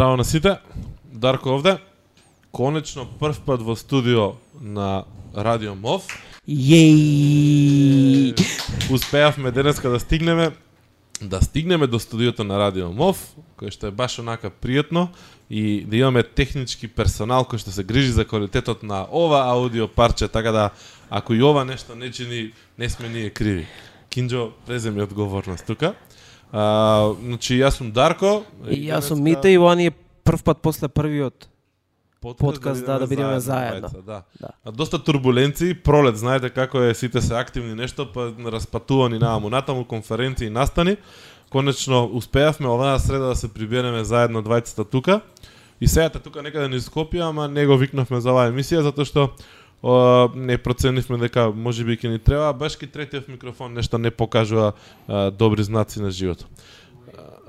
Здраво на сите, Дарко овде. Конечно прв пат во студио на Радио МОВ. Јеј! Успеавме денеска да стигнеме да стигнеме до студиото на Радио МОВ, кој што е баш онака пријатно и да имаме технички персонал кој што се грижи за квалитетот на ова аудио парче, така да ако и ова нешто не чини, не сме ние криви. Кинџо, преземи одговорност тука. А, значи, јас сум Дарко. И јас сум Мите и ова ни е прв пат после првиот. подкаст, да, да бидеме заедно. двајца, Да. Да. А доста турбуленции, пролет, знаете како е, сите се активни нешто, па распатувани нааму натаму, конференции, настани. Конечно успеавме оваа среда да се прибереме заедно двајцата тука. И сејата тука некаде низ Скопје, ама не го викнавме за оваа емисија затоа што о, не проценивме дека може би ќе ни треба, баш ки третиот микрофон нешто не покажува а, добри знаци на животот.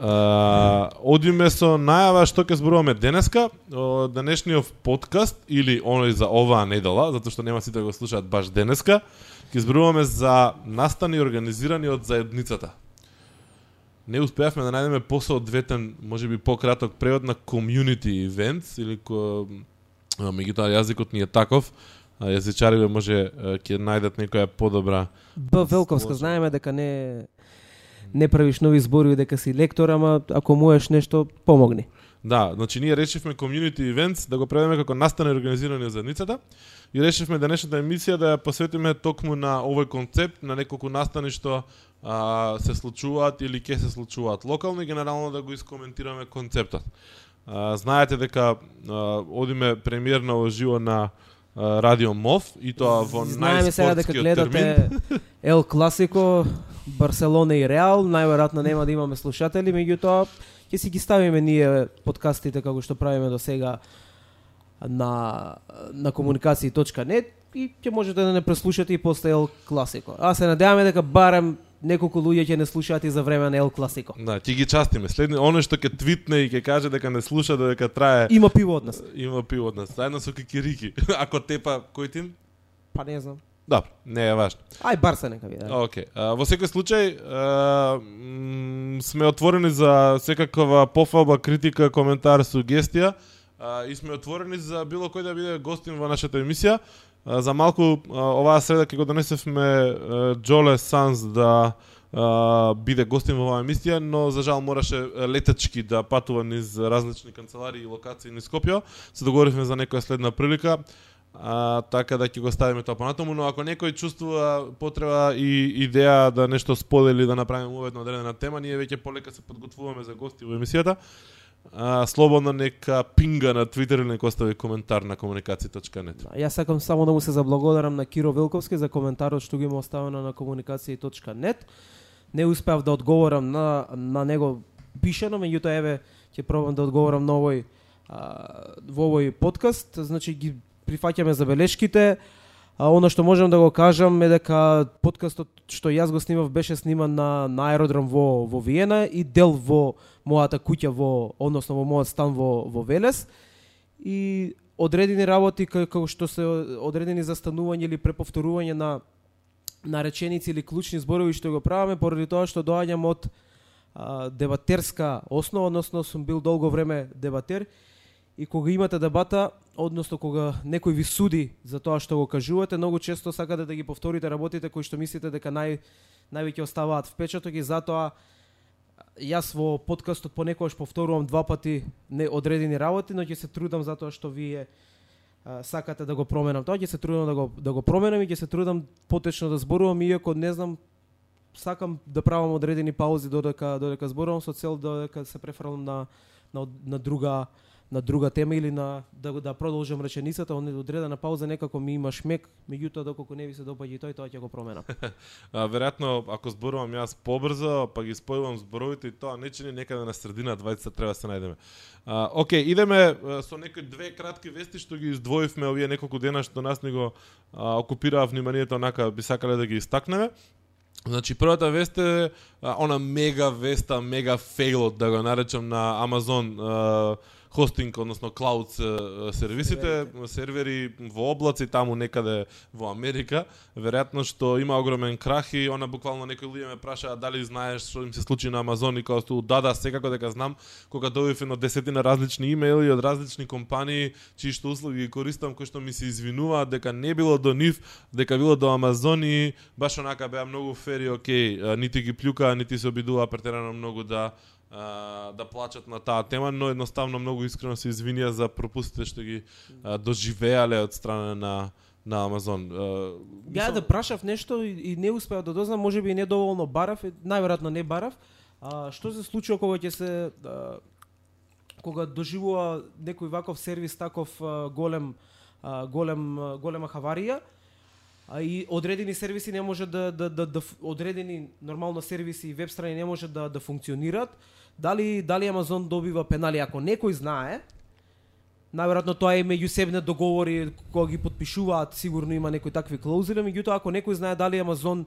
Одиме со најава што ќе зборуваме денеска, о, денешниот подкаст или оној за оваа недела, затоа што нема сите да го слушаат баш денеска, ќе зборуваме за настани организирани од заедницата. Не успеавме да најдеме посоодветен, можеби пократок превод на community events или ко меѓутоа јазикот ни е таков, јазичариве може ќе најдат некоја подобра Б. Велковска, знаеме дека не не правиш нови зборови дека си лектор, ама ако можеш нешто помогни. Да, значи ние решивме community events да го правиме како настане организирани од заедницата и решивме денешната емисија да ја посветиме токму на овој концепт, на неколку настани што а, се случуваат или ќе се случуваат локално и генерално да го искоментираме концептот. А, знаете дека а, одиме премиерно уживо на а, Радио МОВ и тоа во Знаеме сега дека гледате. Ел Класико, Барселона и Реал, најверојатно нема да имаме слушатели, меѓутоа ќе си ги ставиме ние подкастите како што правиме до сега на на комуникации.нет и ќе можете да не преслушате и после Ел Класико. А се надеваме дека барем неколку луѓе ќе не слушаат и за време на Ел Класико. Да, ќе ги частиме. Следни, оно што ќе твитне и ќе каже дека не слуша додека трае Има пиво од нас. Има пиво од нас, заедно со кикирики. Ако тепа кој тим? Па не знам. Добро, не е важно. Ај Барса нека биде. Океј. А, Во секој случај, а, м, сме отворени за секаква пофалба, критика, коментар, сугестија а, и сме отворени за било кој да биде гостин во нашата емисија. За малку оваа среда ќе го донесевме Джоле Санс да биде гостин во оваа емисија, но за жал мораше летачки да патува низ различни канцеларии и локации низ Скопје. Се договоривме за некоја следна прилика. А, така да ќе го ставиме тоа понатаму, но ако некој чувствува потреба и идеја да нешто сподели, да направиме уведно одредена тема, ние веќе полека се подготвуваме за гости во емисијата. А, слободно нека пинга на Твитер или нека остави коментар на комуникација.нет. Да, Јас сакам само да му се заблагодарам на Киро Велковски за коментарот што го има оставено на комуникација.нет. Не успеав да одговорам на, на него пишено, меѓутоа еве ќе пробам да одговорам на овој а, во овој подкаст. Значи ги прифаќаме забелешките. А она што можам да го кажам е дека подкастот што јас го снимав беше сниман на, на аеродром во во Виена и дел во мојата куќа во односно во мојот стан во во Велес. И одредени работи како што се одредени застанување или преповторување на на реченици или клучни зборови што го правиме поради тоа што доаѓам од а, дебатерска основа, односно сум бил долго време дебатер и кога имате дебата, односно кога некој ви суди за тоа што го кажувате, многу често сакате да ги повторите работите кои што мислите дека нај највеќе оставаат впечаток и затоа јас во подкастот понекогаш повторувам два пати не одредени работи, но ќе се трудам затоа што вие а, сакате да го променам. Тоа ќе се трудам да го да го променам и ќе се трудам потечно да зборувам иако не знам сакам да правам одредени паузи додека додека зборувам со цел додека се префрлам на на, на друга на друга тема или на да да продолжам реченицата, он одредена пауза некако ми има шмек, меѓутоа доколку не ви се допаѓа и тој, тоа ќе го променам. А, веројатно, ако зборувам јас побрзо, па ги спојувам зборовите и тоа не чини некаде на средина, двајца треба да се најдеме. А, окей, идеме со некои две кратки вести што ги издвоивме овие неколку дена што нас не го а, окупираа вниманието, онака би сакале да ги истакнеме. Значи првата вест е а, она мега веста, мега фейлот да го наречам на Амазон а, хостинг, односно клауд сервисите, сервери во облаци таму некаде во Америка, веројатно што има огромен крах и она буквално некои луѓе ме прашаа дали знаеш што им се случи на Амазон и као што да да секако дека знам кога добив едно десетина различни имејли од различни компании чии што услуги ги користам кои што ми се извинуваат дека не било до нив, дека било до Амазон и баш онака беа многу фери, окей, нити ги плюка, нити се обидува претерано многу да а, да плачат на таа тема, но едноставно многу искрено се извинија за пропустите што ги а, доживеале од страна на на Амазон. Ја да прашав нешто и, и не успеав да дознам, можеби и недоволно барав, најверојатно не барав. А, што се случува кога ќе се а, кога доживува некој ваков сервис таков а, голем а, голем голема хаварија? А и одредени сервиси не може да, да, да, да одредени нормално сервиси и веб страни не може да да функционираат. Дали дали Амазон добива пенали ако некој знае? Најверојатно тоа е меѓусебни договори кога ги подпишуваат, сигурно има некои такви клаузули, меѓутоа ако некој знае дали Амазон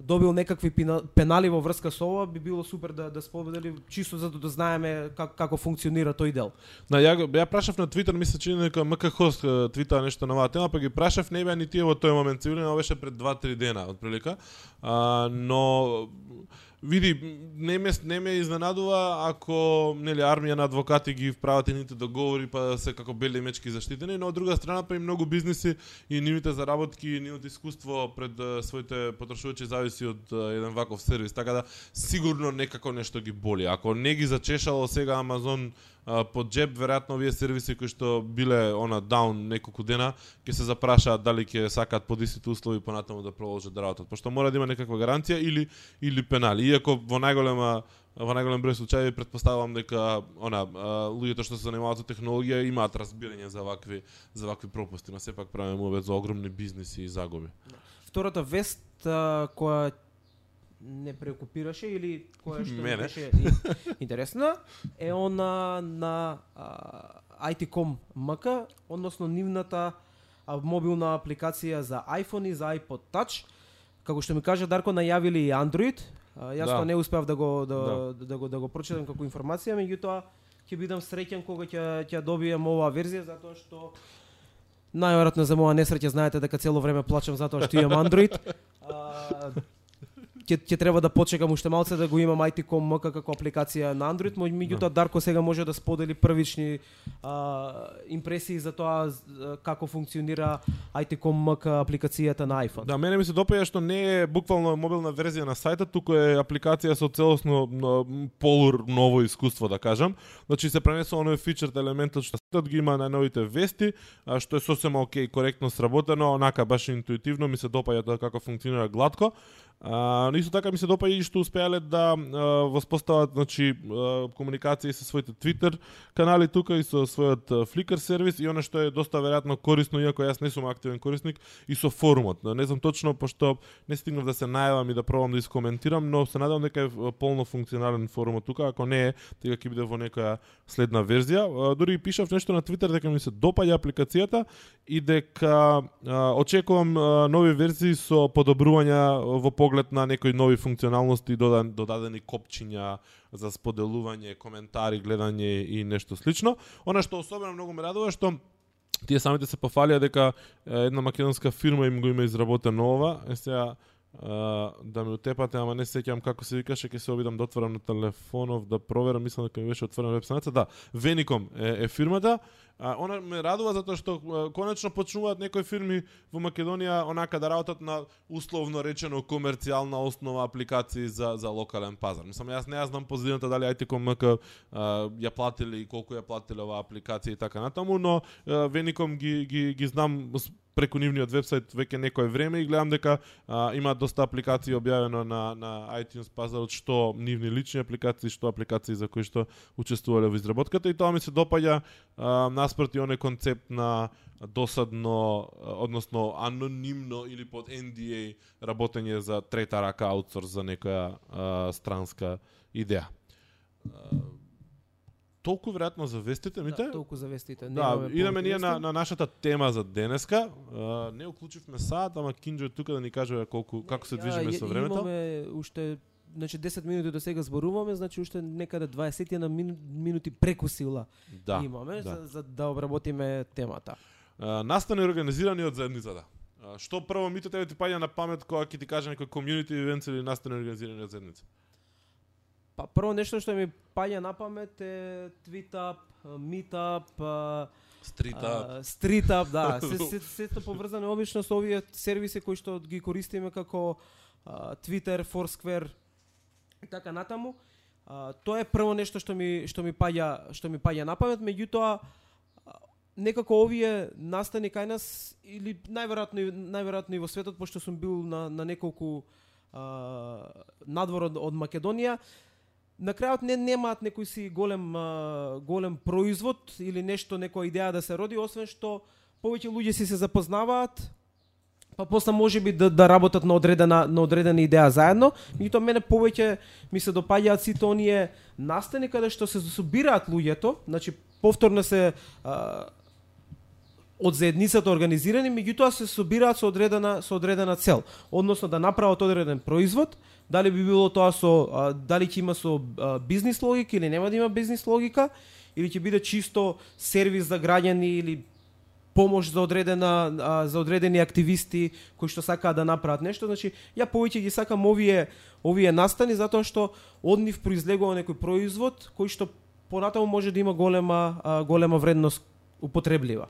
добил некакви пенали во врска со ова, би било супер да да сподели чисто за да знаеме как, како функционира тој дел. На ја ја прашав на Твитер, мисля че нека МК Хост твита нешто на оваа тема, па ги прашав не беа ни тие во тој момент, сигурно беше пред 2-3 дена отприлика. А, но Види, не ме, не ме изненадува ако нели армија на адвокати ги вправат едните договори па да се како бели мечки заштитени, но од друга страна па и многу бизниси и нивните заработки и нивното искуство пред своите потрошувачи зависи од еден ваков сервис, така да сигурно некако нешто ги боли. Ако не ги зачешало сега Амазон под джеб веројатно овие сервиси кои што биле она даун неколку дена ќе се запрашаат дали ќе сакаат под истите услови понатаму да продолжат да работат, пошто мора да има некаква гаранција или или пенали. Иако во најголема во најголем број случаи предпоставувам дека она луѓето што се занимаваат со технологија имаат разбирање за вакви за вакви пропусти, но сепак правиме за огромни бизниси и загуби. Втората вест која не преокупираше или која што Мене. беше интересна е она на а, ITCOM МК, односно нивната а, мобилна апликација за iPhone и за iPod Touch. Како што ми кажа Дарко најавили и Android. А, јас Да. тоа не успеав да го да, да. да го да го прочитам како информација, меѓутоа ќе бидам среќен кога ќе ќе добием оваа верзија затоа што најверојатно за моја несреќа знаете дека цело време плачам затоа што имам Android. А, ќе ќе треба да почекам уште малце да го имам ITCOM МК како апликација на Android, меѓутоа Дарко сега може да сподели првични а, импресии за тоа како функционира ITCOM МК апликацијата на iPhone. Да, мене ми се допаѓа што не е буквално мобилна верзија на сајтот, туку е апликација со целосно полур ново искуство, да кажам. Значи се пренесува оној фичерт елементот што сајтот ги има најновите вести, а, што е сосема окей, коректно сработено, онака баш интуитивно ми се допаѓа тоа како функционира гладко. А, но исто така ми се допаѓа и што успеале да а, воспостават значи а, комуникација со своите Twitter канали тука и со својот Flickr сервис и она што е доста веројатно корисно иако јас не сум активен корисник и со форумот. Не знам точно пошто не стигнав да се најавам и да пробам да искоментирам, но се надевам дека е полно функционален форумот тука, ако не е, тега ќе биде во некоја следна верзија. А, дури и пишав нешто на Твитер дека ми се допаѓа апликацијата и дека а, очекувам а, нови верзии со подобрувања во поглед на некои нови функционалности, додадени копчиња за споделување, коментари, гледање и нешто слично. Она што особено многу ме радува е што тие самите се пофалија дека една македонска фирма им го има изработено ова. Е сега да ме утепате, ама не се сеќавам како се викаше, ќе се обидам да отворам на телефонов да проверам, мислам дека ми беше отворена веб страница. Да, Venicom е, е фирмата. А, она ме радува затоа што конечно почнуваат некои фирми во Македонија онака да работат на условно речено комерцијална основа апликации за за локален пазар. Мислам јас не ја знам позадината дали ITCOM ја платили и колку ја платиле оваа апликација и така натаму, но Веником ги ги ги знам преку нивниот вебсайт веќе некое време и гледам дека а, има доста апликации објавено на на iTunes пазарот што нивни лични апликации, што апликации за кои што учествувале во изработката и тоа ми се допаѓа а, наспроти оне концепт на досадно, односно анонимно или под NDA работење за трета рака аутсорс за некоја а, странска идеја. Толку веројатно за вестите, мите? Да, толку за вестите. Да, идеме ние на, на нашата тема за денеска. Uh, не уклучивме саат, ама Кинџо е тука да ни каже колку како се движиме ја- со времето. Имаме уште значи 10 минути до сега зборуваме, значи уште некаде 20 на мину, минути преку сила Да. имаме да. за, за да обработиме темата. А, настани организирани од заедницата. А, Што прво мито тебе ти паѓа на памет кога ќе ти каже некој community events или настани организирани од заедница? Па прво нешто што ми паѓа на памет е Tweetup, Meetup, а, Стрита. а, Streetup, да, се се сето поврзано обично со овие сервиси кои што ги користиме како а, Twitter, Foursquare и така натаму. А, тоа е прво нешто што ми што ми паѓа што ми паѓа на памет, меѓутоа некако овие настани кај нас или најверојатно најверојатно и во светот пошто сум бил на на неколку а, надвор од, од Македонија на крајот не немаат некој си голем а, голем производ или нешто некоја идеја да се роди освен што повеќе луѓе си се запознаваат па после може би да, да работат на одредена на одредена идеја заедно, меѓутоа мене повеќе ми се допаѓаат сите оние настани каде што се собираат луѓето, значи повторно се а, од заедницата организирани, меѓутоа се собираат со одредена со одредена цел, односно да направат одреден производ, дали би било тоа со дали ќе има со бизнис логика или нема да има бизнис логика, или ќе биде чисто сервис за граѓани или помош за одредена за одредени активисти кои што сакаат да направат нешто, значи ја повеќе ги сакам овие овие настани затоа што од нив произлегува некој производ кој што понатаму може да има голема голема вредност употреблива.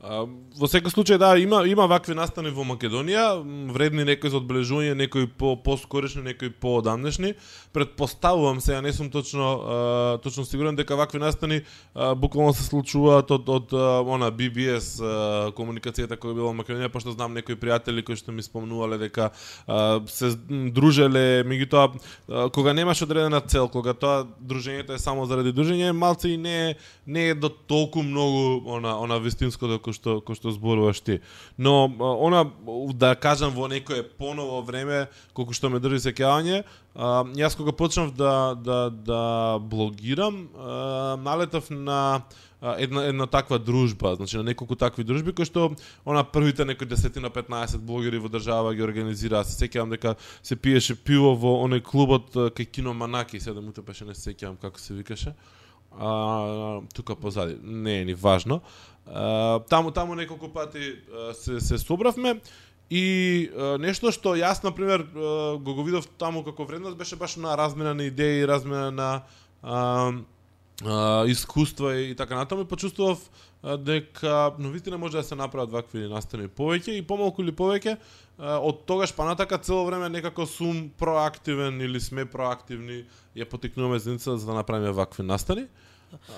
А, во секој случај да има има вакви настани во Македонија, вредни некои за одбележување, некои по поскорешни, некои поодамнешни. Предпоставувам се, ја не сум точно а, точно сигурен дека вакви настани а, буквално се случуваат од од а, она BBS а, комуникацијата која била во Македонија, пошто знам некои пријатели кои што ми спомнувале дека а, се дружеле, меѓутоа кога немаш одредена цел, кога тоа дружењето е само заради дружење, малце и не не е до толку многу она она вистинското кој што кој што зборуваш ти. Но она да кажам во некое поново време колку што ме држи сеќавање, јас кога почнав да да да блогирам, налетав на една една таква дружба, значи на неколку такви дружби кои што она првите некои 10 на 15 блогери во држава ги организираа. Се сеќавам дека се пиеше пиво во оној клубот кај Кино Манаки, седам утре беше не се сеќавам како се викаше. А, тука позади, не е ни важно. А, таму таму неколку пати а, се се собравме и а, нешто што јас на пример а, го го видов таму како вредност беше баш на размена на идеи, размена на а, а, искуства и, и така натаму и почувствував а, дека не може да се направат вакви настани повеќе и помалку или повеќе од тогаш па натака цело време некако сум проактивен или сме проактивни ја потикнуваме заедница за да направиме вакви настани.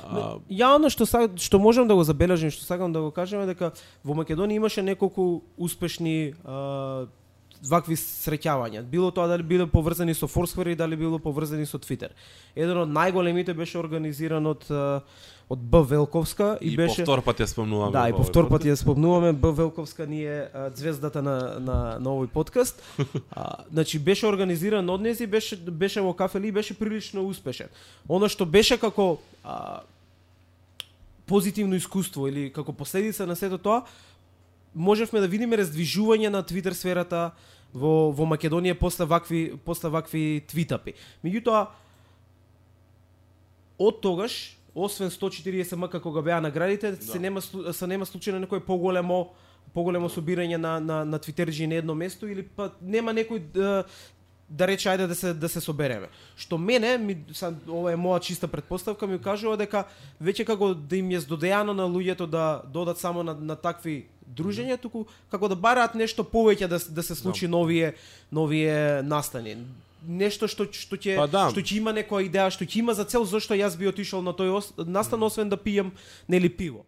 А, Ја оно што са, што можам да го забележам, што сакам да го кажам е дека во Македонија имаше неколку успешни а, вакви среќавања. Било тоа дали биле поврзани со Foursquare и дали било поврзани со Twitter. Еден од најголемите беше организиран од од Б Велковска и, и беше повтор пат ја спомнуваме. Да, и во по овој втор пат ја спомнуваме, Б Велковска ни е на, на, на овој подкаст. А, значи, беше организиран од нези, беше, беше во кафели и беше прилично успешен. Оно што беше како а, позитивно искуство или како последица на сето тоа, можевме да видиме раздвижување на Твитер сферата во, во Македонија после вакви, после вакви твитапи. Меѓутоа, од тогаш, освен 140 м кога беа наградите, да. се нема се нема случај на некој поголемо поголемо собирање на на на твитерџи на едно место или па нема некој да, да рече ајде да се да се собереме. Што мене ми са, ова е моја чиста предпоставка ми кажува дека веќе како да им е здодејано на луѓето да додат само на, на такви дружења, туку како да бараат нешто повеќе да, да се случи новие новие настани нешто што што ќе Па да. што ќе има некоја идеја, што ќе има за цел зошто јас би отишол на тој настан освен да пијам нели пиво.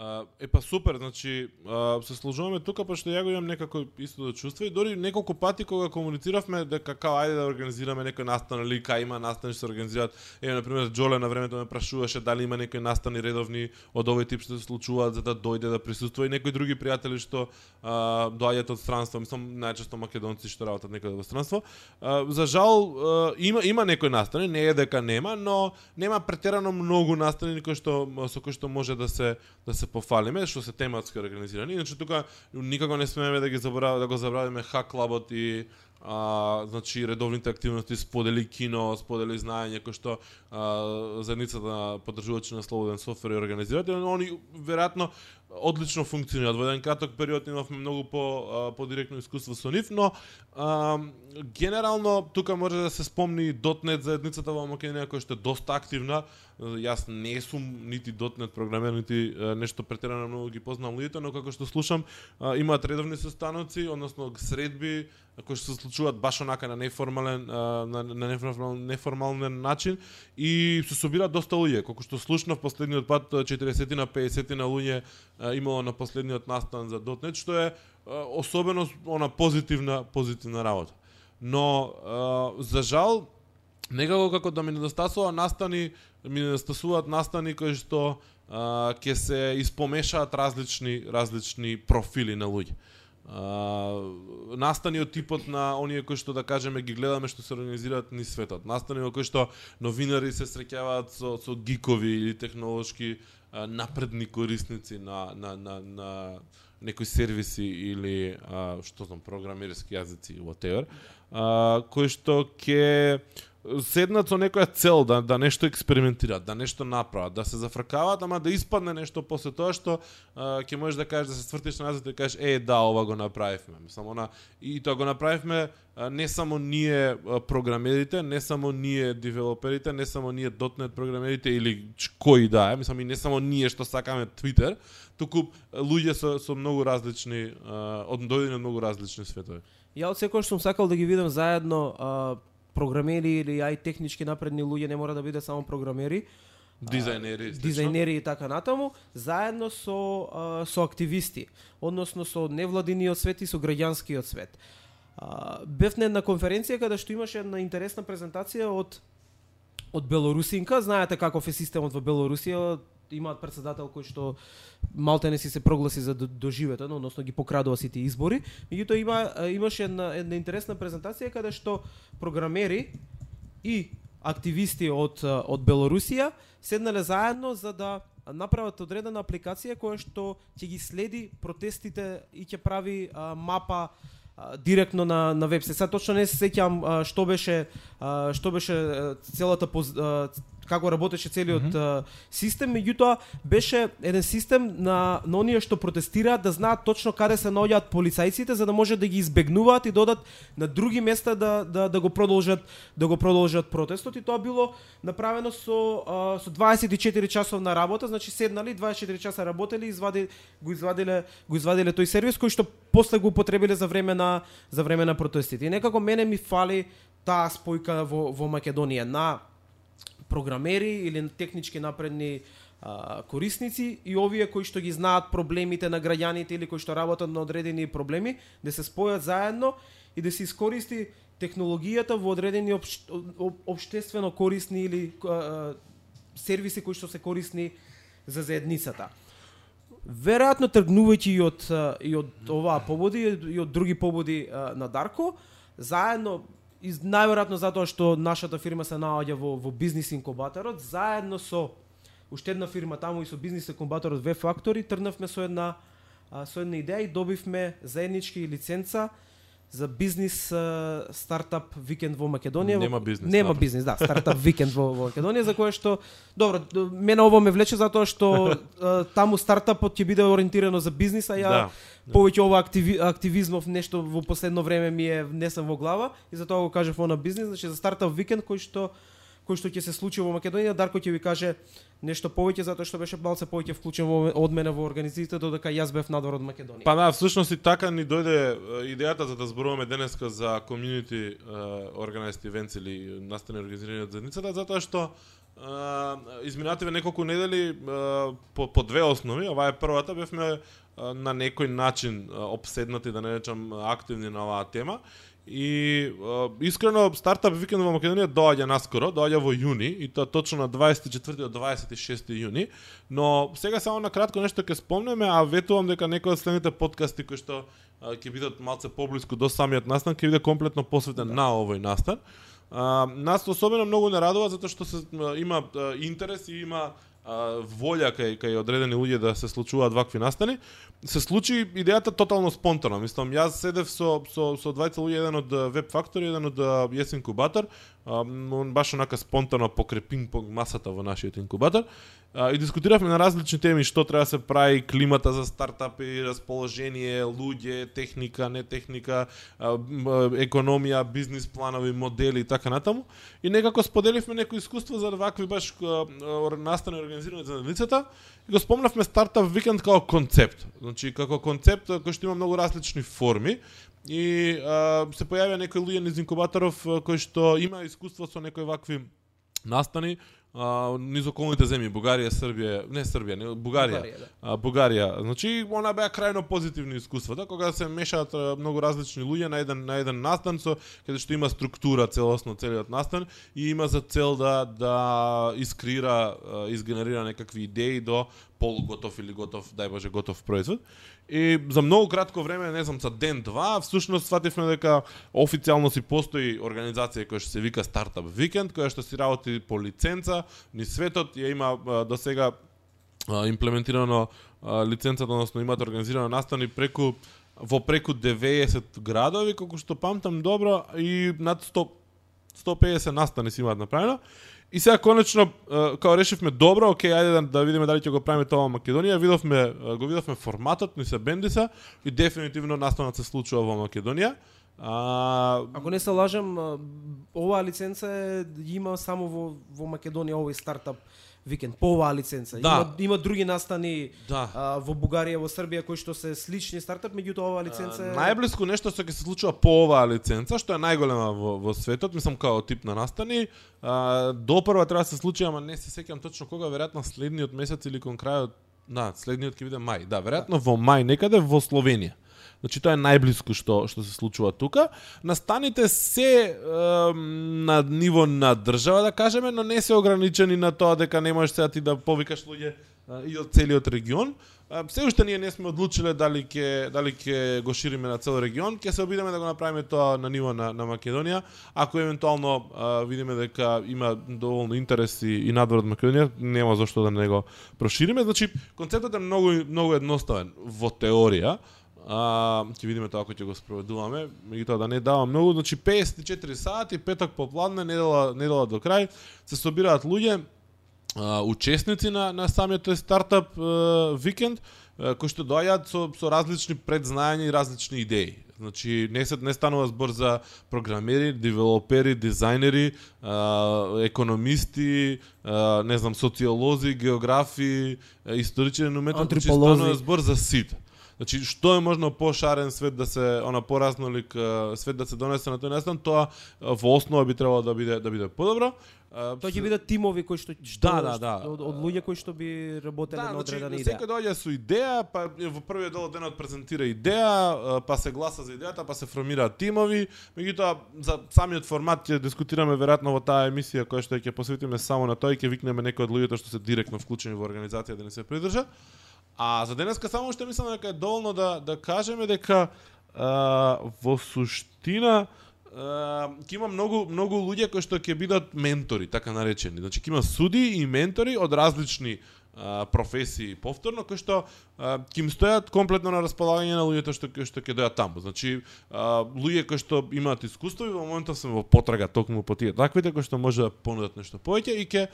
А, е па супер, значи а, се сложуваме тука пошто ја го имам некако исто да чувство и дори неколку пати кога комунициравме дека као ајде да организираме некој настан или кај има настани што се организираат. Еве на пример Џоле на времето ме прашуваше дали има некои настани редовни од овој тип што се случуваат за да дојде да присуствува и некои други пријатели што а, доаѓаат од странство, мислам најчесто македонци што работат некаде во странство. А, за жал а, има има некои настани, не е дека нема, но нема претерано многу настани кои што со кои што може да се да се пофалиме што се тематски организирани. Иначе тука никако не смееме да ги забораваме да го забравиме Хак клабот и а, значи редовните активности сподели кино, сподели знаење кој што а, заедницата на поддржувачи на слободен софтвер и организирате, они веројатно одлично функционираат. Во еден краток период имавме многу по по директно искуство со нив, но а, генерално тука може да се спомни .NET заедницата во Македонија која што е доста активна. Јас не сум нити .NET програмер, нити нешто претерано многу ги познавам луѓето, но како што слушам, а, имаат редовни состаноци, односно средби кои што се случуваат баш онака на неформален а, на, на неформален, неформален начин и се собираат доста луѓе. Колку што слушнав последниот пат 40 на 50 на луѓе имало на последниот настан за .NET, што е особено она позитивна позитивна работа. Но за жал некако како да ми недостасува настани, ми недостасуваат настани кои што ќе се испомешаат различни различни профили на луѓе. Uh, настани од типот на оние кои што да кажеме ги гледаме што се организираат ни светот. Настани во кои што новинари се среќаваат со со гикови или технолошки напредни корисници на, на, на, на некои сервиси или а, што знам програмерски јазици whatever, а, кои што ќе седнат со некоја цел да да нешто експериментираат, да нешто направат, да се зафркаваат, ама да испадне нешто после тоа што ќе можеш да кажеш да се свртиш назад и да кажеш е да, ова го направивме. Мислам она и тоа го направивме а, не само ние програмерите, не само ние девелоперите, не само ние .NET програмерите или кои да е, мислам и не само ние што сакаме Twitter, туку луѓе со со многу различни од дојдени од многу различни светови. Ја од секој што сум сакал да ги видам заедно а, програмери или ај технички напредни луѓе не мора да биде само програмери, дизајнери, дизајнери и така натаму, заедно со а, со активисти, односно со невладиниот свет и со граѓанскиот свет. А, бев на една конференција каде што имаше една интересна презентација од од Белорусинка, знаете каков е системот во Белорусија, имаат председател кој што малте не си се прогласи за доживето, односно ги покрадува сите избори. Меѓутоа има имаше една една интересна презентација каде што програмери и активисти од од Белорусија седнале заедно за да направат одредена апликација која што ќе ги следи протестите и ќе прави а, мапа директно на на веб Сега точно не се сеќам што беше а, што беше целата поз, а, како работеше целиот mm -hmm. систем, меѓутоа беше еден систем на на оние што протестираат да знаат точно каде се наоѓаат полицајците за да може да ги избегнуваат и додат на други места да да да го продолжат да го продолжат протестот и тоа било направено со а, со 24 часовна работа, значи седнали 24 часа работели, извади го извадиле го извадиле тој сервис кој што после го употребиле за време на за време на протестите. И некако мене ми фали таа спојка во во Македонија на програмери или технички напредни а, корисници и овие кои што ги знаат проблемите на граѓаните или кои што работат на одредени проблеми, да се спојат заедно и да се искористи технологијата во одредени обш, обштествено корисни или а, сервиси кои што се корисни за заедницата. Веројатно тргнувајќи и од и од оваа пободи и од други пободи а, на Дарко, заедно и најверојатно затоа што нашата фирма се наоѓа во, во бизнис инкубаторот, заедно со уште една фирма таму и со бизнис инкубаторот V Factory тргнавме со една со една идеја и добивме заеднички лиценца за бизнис стартап викенд во Македонија. Нема бизнис. Нема стартап. бизнис, да, стартап викенд во, во Македонија за кое што добро, мене ово ме влече затоа што таму стартапот ќе биде ориентирано за бизнис, а ја да, да. повеќе ова активи, активизмов нешто во последно време ми е внесен во глава и затоа го кажав на бизнис, значи за стартап викенд кој што кој што ќе се случи во Македонија, Дарко ќе ви каже нешто повеќе затоа што беше малце повеќе вклучен во, од мене во организацијата додека јас бев надвор од Македонија. Па да, всушност и така ни дојде идејата за да зборуваме денеска за community uh, organized events или настани организирани од заедницата затоа што uh, изминативе неколку недели по, по две основи, ова е првата, бевме на некој начин обседнати, да не речам активни на оваа тема И искрено стартап викенд во Македонија доаѓа наскоро, доаѓа во јуни и тоа точно на 24 до 26 јуни, но сега само на кратко нешто ќе спомнеме, а ветувам дека некои од следните подкасти кои што ќе бидат малце поблиску до самиот настан ќе биде комплетно посветен да. на овој настан. Uh, нас особено многу не радува затоа што се, има интерес и има а, волја кај кај одредени луѓе да се случуваат вакви настани, се случи идејата тотално спонтано. Мислам, јас седев со со со двајца луѓе, еден од Web Factory, еден од Јес инкубатор, он баш онака спонтано покрепин по масата во нашиот инкубатор а, и дискутиравме на различни теми што треба да се прави, климата за стартапи, расположение, луѓе, техника, не техника, а, економија, бизнис планови, модели и така натаму. И некако споделивме некои искуства за вакви баш настани организирани за лицата и го спомнавме стартап викенд како концепт. Значи како концепт кој што има многу различни форми и а, се појавија некои луѓе низ инкубаторов кои што има искуство со некои вакви настани а, низ околните земји, Бугарија, Србија, не Србија, не Бугарија. Бугарија, да. А, Бугарија. Значи, она беа крајно позитивни искуствата, кога се мешаат а, многу различни луѓе на еден на еден настан со каде што има структура целосно целиот настан и има за цел да да искрира, изгенерира некакви идеи до полуготов или готов, дај Боже, готов производ. И за многу кратко време, не знам, за ден-два, всушност свативме дека официјално си постои организација која што се вика Startup Weekend, која што си работи по лиценца, ни светот ја има до сега имплементирано лиценцата, односно имате организирано настани преку во преку 90 градови, колку што памтам добро, и над 100 150 настани си имаат направено. И сега конечно као решивме добро, окей, ајде да, да видиме дали ќе го правиме тоа во Македонија. Видовме го видовме форматот, ни се бендиса и дефинитивно настанот се случува во Македонија. А, Ако не се лажам, оваа лиценца е, има само во, во Македонија овој стартап викенд по оваа лиценца. Да. Има, има други настани да. а, во Бугарија, во Србија кои што се слични стартап, меѓутоа оваа лиценца е Најблиску нешто што ќе се случува по оваа лиценца, што е најголема во, во светот, мислам као тип на настани, а, допрва треба да се случи, ама не се сеќам точно кога, веројатно следниот месец или кон крајот, да, следниот ќе биде мај. Да, веројатно во мај некаде во Словенија. Значи тоа е најблиску што што се случува тука. Настаните се е, на ниво на држава да кажеме, но не се ограничени на тоа дека не можеш сега ти да повикаш луѓе е, и од целиот регион. Се уште ние не сме одлучиле дали ќе дали ќе го шириме на цел регион, ќе се обидеме да го направиме тоа на ниво на, на Македонија. Ако евентуално а, видиме дека има доволно интерес и, и надвор од Македонија, нема зашто да не го прошириме. Значи, концептот е многу многу едноставен во теорија. А, ќе видиме тоа ако ќе го спроведуваме, меѓутоа да не давам многу, значи 54 сати, петок попладне, недела недела до крај, се собираат луѓе, а, учесници на на самиот тој стартап а, викенд кои што доаѓаат со со различни предзнаења и различни идеи. Значи не се не станува збор за програмери, девелопери, дизајнери, а, економисти, а, не знам, социолози, географи, историчари на уметност, значи станува збор за сите. Значи што е можно пошарен свет да се она поразнолик свет да се донесе на тој настан, тоа во основа би требало да биде да биде подобро. Тоа ќе бидат тимови кои што, што Да, да, да. Од, од луѓе кои што би работеле Да, на значи, одредена секој идеја. доаѓа со идеја, па во првиот дел од денот презентира идеја, па се гласа за идејата, па се формираат тимови. Меѓутоа, за самиот формат ќе дискутираме веројатно во таа емисија која што ќе посветиме само на тој, ќе викнеме некои од луѓето што се директно вклучени во организација да не се придржат. А за денеска само што мислам дека е доволно да да кажеме дека а, во суштина ќе има многу многу луѓе кои што ќе бидат ментори, така наречени. Значи ќе има суди и ментори од различни а, професии повторно кои што ќе им стојат комплетно на располагање на луѓето што кои што ќе дојат таму. Значи а, луѓе кои што имаат искуство и во моментов се во потрага токму по тие таквите кои што може да понудат нешто повеќе и ќе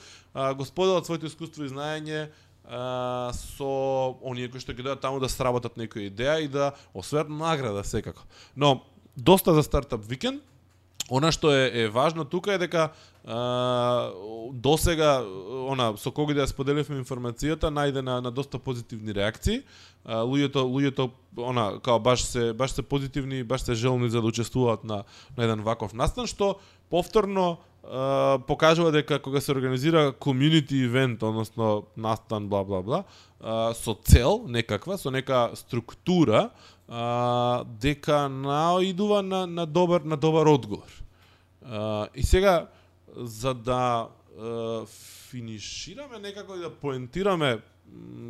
го споделат своето искуство и знаење а, со оние кои што ги дојат таму да сработат некоја идеја и да освојат награда секако. Но доста за стартап викенд. Она што е, е важно тука е дека а, до сега она со кого да ја споделивме информацијата најде на, на доста позитивни реакции. А, луѓето луѓето она као баш се баш се позитивни, баш се желни за да учествуваат на на еден ваков настан што повторно а, покажува дека кога се организира community event, односно настан бла бла бла, со цел некаква, со нека структура, а, дека наидува на, на добар на добар одговор. А, и сега за да а, финишираме некако и да поентираме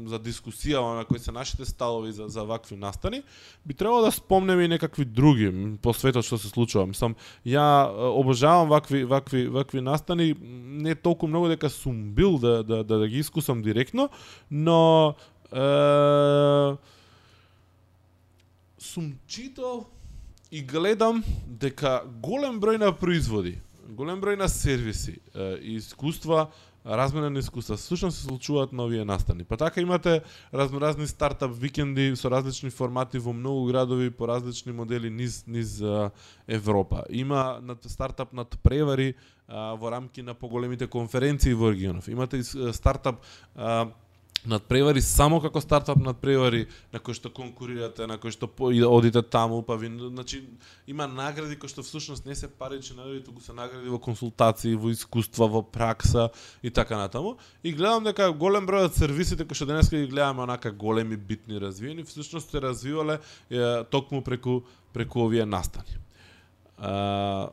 за дискусија на кои се нашите ставови за, за вакви настани, би требало да спомнеме и некакви други по светот што се случува. Мислам, ја обожавам вакви вакви вакви настани, не толку многу дека сум бил да да да, да ги искусам директно, но е, сум читал и гледам дека голем број на производи, голем број на сервиси и искуства размена на искуства, Слушам се случуваат на овие настани. Па така имате разноразни стартап викенди со различни формати во многу градови по различни модели низ низ а, Европа. Има над стартап над превари а, во рамки на поголемите конференции во регионов. Имате стартап а, надпревари само како стартап надпревари на кои што конкурирате, на кои што по, одите таму, па ви значи има награди кои што всушност не се парични значи, награди, туку се награди во консултации, во искуства, во пракса и така натаму. И гледам дека голем број од сервисите кои што денеска ги гледаме онака големи, битни, развиени, всушност се развивале е, токму преку преку овие настани. А,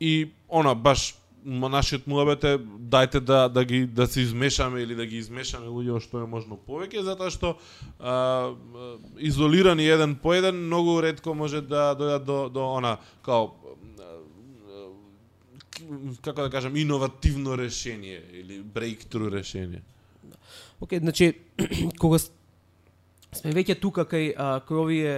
и она баш нашиот муабет е дајте да да ги да се измешаме или да ги измешаме луѓе што е можно повеќе затоа што а, изолирани еден по еден многу ретко може да дојдат до до она као како да кажам иновативно решение или breakthrough решение. Океј, значи кога сме веќе тука кај а, кај овие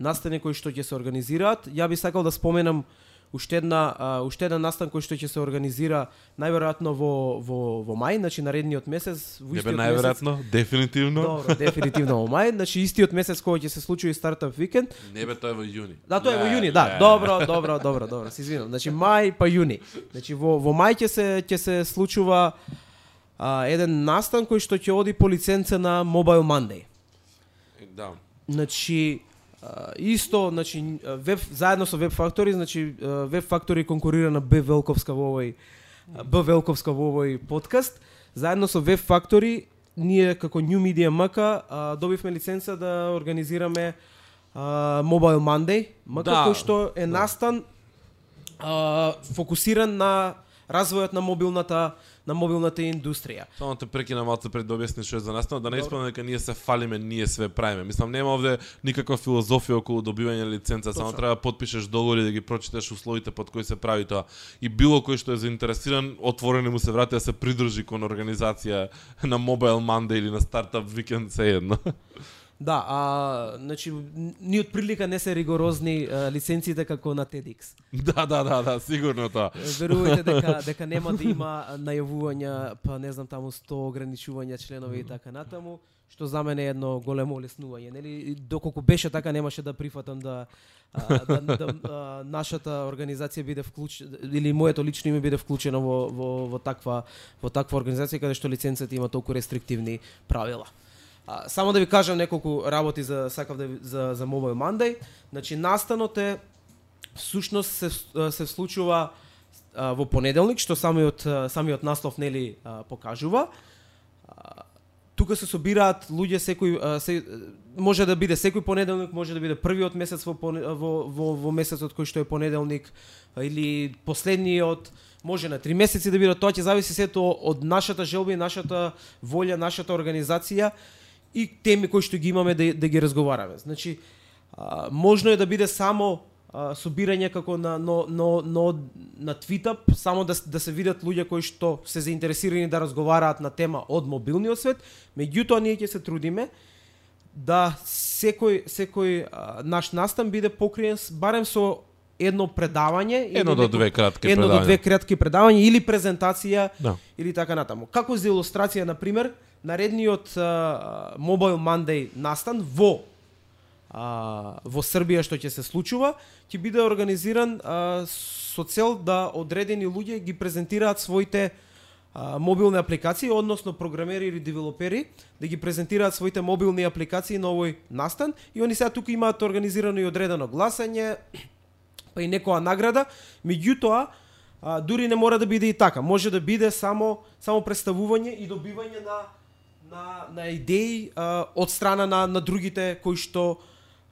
настани кои што ќе се организираат, ја би сакал да споменам уште една а, уште еден настан кој што ќе се организира најверојатно во во во мај, значи наредниот месец, во истиот месец. најверојатно, дефинитивно. Добро, дефинитивно во мај, значи истиот месец кога ќе се случи и стартап викенд. Не бе тоа е во јуни. Да, тоа е во јуни, да. Добро, добро, добро, добро. Се извинам. Значи мај па јуни. Значи во во мај ќе се ќе се случува а, еден настан кој што ќе оди по лиценца на Mobile Monday. Да. Значи а, исто, значи веб заедно со Web Factory, значи Web Factory конкурира на Б Велковска во овој Б Велковска во овој подкаст. Заедно со Web Factory ние како New Media МК а, добивме лиценца да организираме а, Mobile Monday, МК Да, кој што е да. настан фокусиран на развојот на мобилната на мобилната индустрија. Само те прекина малку пред да објасниш што е за настана, да не испадне дека ние се фалиме, ние све правиме. Мислам нема овде никаква филозофија околу добивање лиценца, само треба да потпишеш договори да ги прочиташ условите под кои се прави тоа. И било кој што е заинтересиран, отворено му се врати да се придружи кон организација на Mobile Monday или на Startup Weekend се едно. Да, а значи ни од прилика не се ригорозни а, лиценците како на TEDx. да, да, да, да, сигурно тоа. Верувајте дека дека нема да има најавувања, па не знам таму 100 ограничувања членови и така натаму, што за мене е едно големо олеснување, нели? Доколку беше така немаше да прифатам да а, да, да а, нашата организација биде вклуч или моето лично име биде вклучено во во во таква во таква организација каде што лиценцата има толку рестриктивни правила. А, само да ви кажам неколку работи за сакав да за за Mobile Monday. Значи настанот е всушност се се случува а, во понеделник, што самиот самиот наслов нели а, покажува. А, тука се собираат луѓе секој се може да биде секој понеделник, може да биде првиот месец во во во, во месецот кој што е понеделник а, или последниот може на три месеци да биде, тоа ќе зависи сето од нашата желба и нашата волја, нашата организација и теми кои што ги имаме да, да ги разговараме. Значи, а, можно е да биде само а, собирање како на но, но, но, на Твитап, само да, да се видат луѓе кои што се заинтересирани да разговараат на тема од мобилниот свет, меѓутоа ние ќе се трудиме да секој секој а, наш настан биде покриен барем со едно предавање или Едно до две кратки едно до предавања. две кратки предавања или презентација Да. или така натаму. Како за илустрација на пример, наредниот а, Mobile Monday настан во а, во Србија што ќе се случува, ќе биде организиран а, со цел да одредени луѓе ги презентираат своите а, мобилни апликации, односно програмери или девелопери, да ги презентираат своите мобилни апликации на овој настан и они сега тука имаат организирано и одредено гласање, па и некоја награда, меѓутоа а, дури не мора да биде и така. Може да биде само само представување и добивање на на на идеи а, од страна на на другите кои што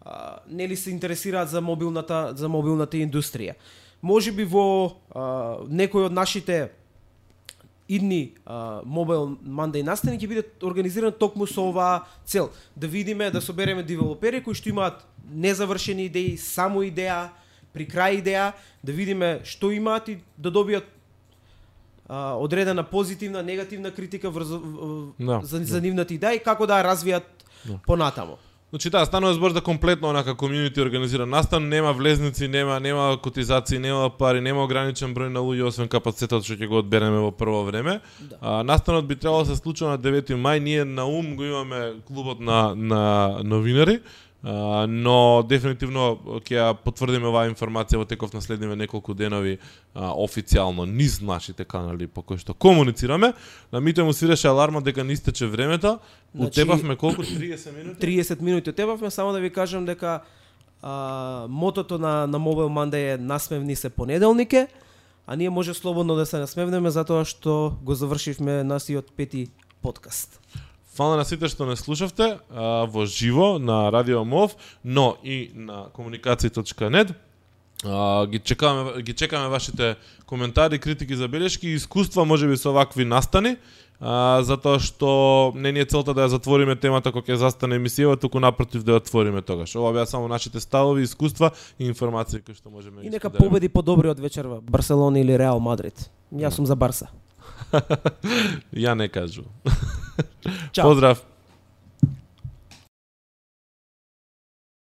а, нели се интересираат за мобилната за мобилната индустрија. Може би во а, некој од нашите идни а, Mobile Monday настани ќе биде организиран токму со оваа цел. Да видиме, да собереме девелопери кои што имаат незавршени идеи, само идеја, при крај идеја, да видиме што имаат и да добијат а, одредена позитивна, негативна критика врз, Да, за, да. за нивната идеја и како да ја развијат Да. понатамо. Значи да, станува збор за комплетно онака комјунити организиран настан, нема влезници, нема нема котизации, нема пари, нема ограничен број на луѓе освен капацитетот што ќе го одбереме во прво време. Да. А, настанот би требало да се случува на 9 мај, ние на ум го имаме клубот на на новинари. Но дефинитивно ќе ја потврдиме оваа информација во теков на следниве неколку денови а, официјално низ нашите канали по кои што комуницираме. На мите му свиреше аларма дека не истече времето. Значи, Утепавме колку 30 минути? 30 минути отебавме, само да ви кажам дека а, мотото на, на Mobile Monday е насмевни се понеделнике, а ние може слободно да се насмевнеме затоа што го завршивме насиот пети подкаст. Фала на сите што не слушавте а, во живо на Радио Мов, но и на комуникација.нет. А, ги чекаме ги чекаме вашите коментари, критики, забелешки искуства можеби со вакви настани. А, затоа што не ни е целта да ја затвориме темата кога ќе застане емисијава, туку напротив да ја отвориме тогаш. Ова беа само нашите ставови, искуства и информации кои што можеме да И нека споделиме. победи подобриот вечерва Барселона или Реал Мадрид. Јас сум за Барса. Ја не кажу. Ciao.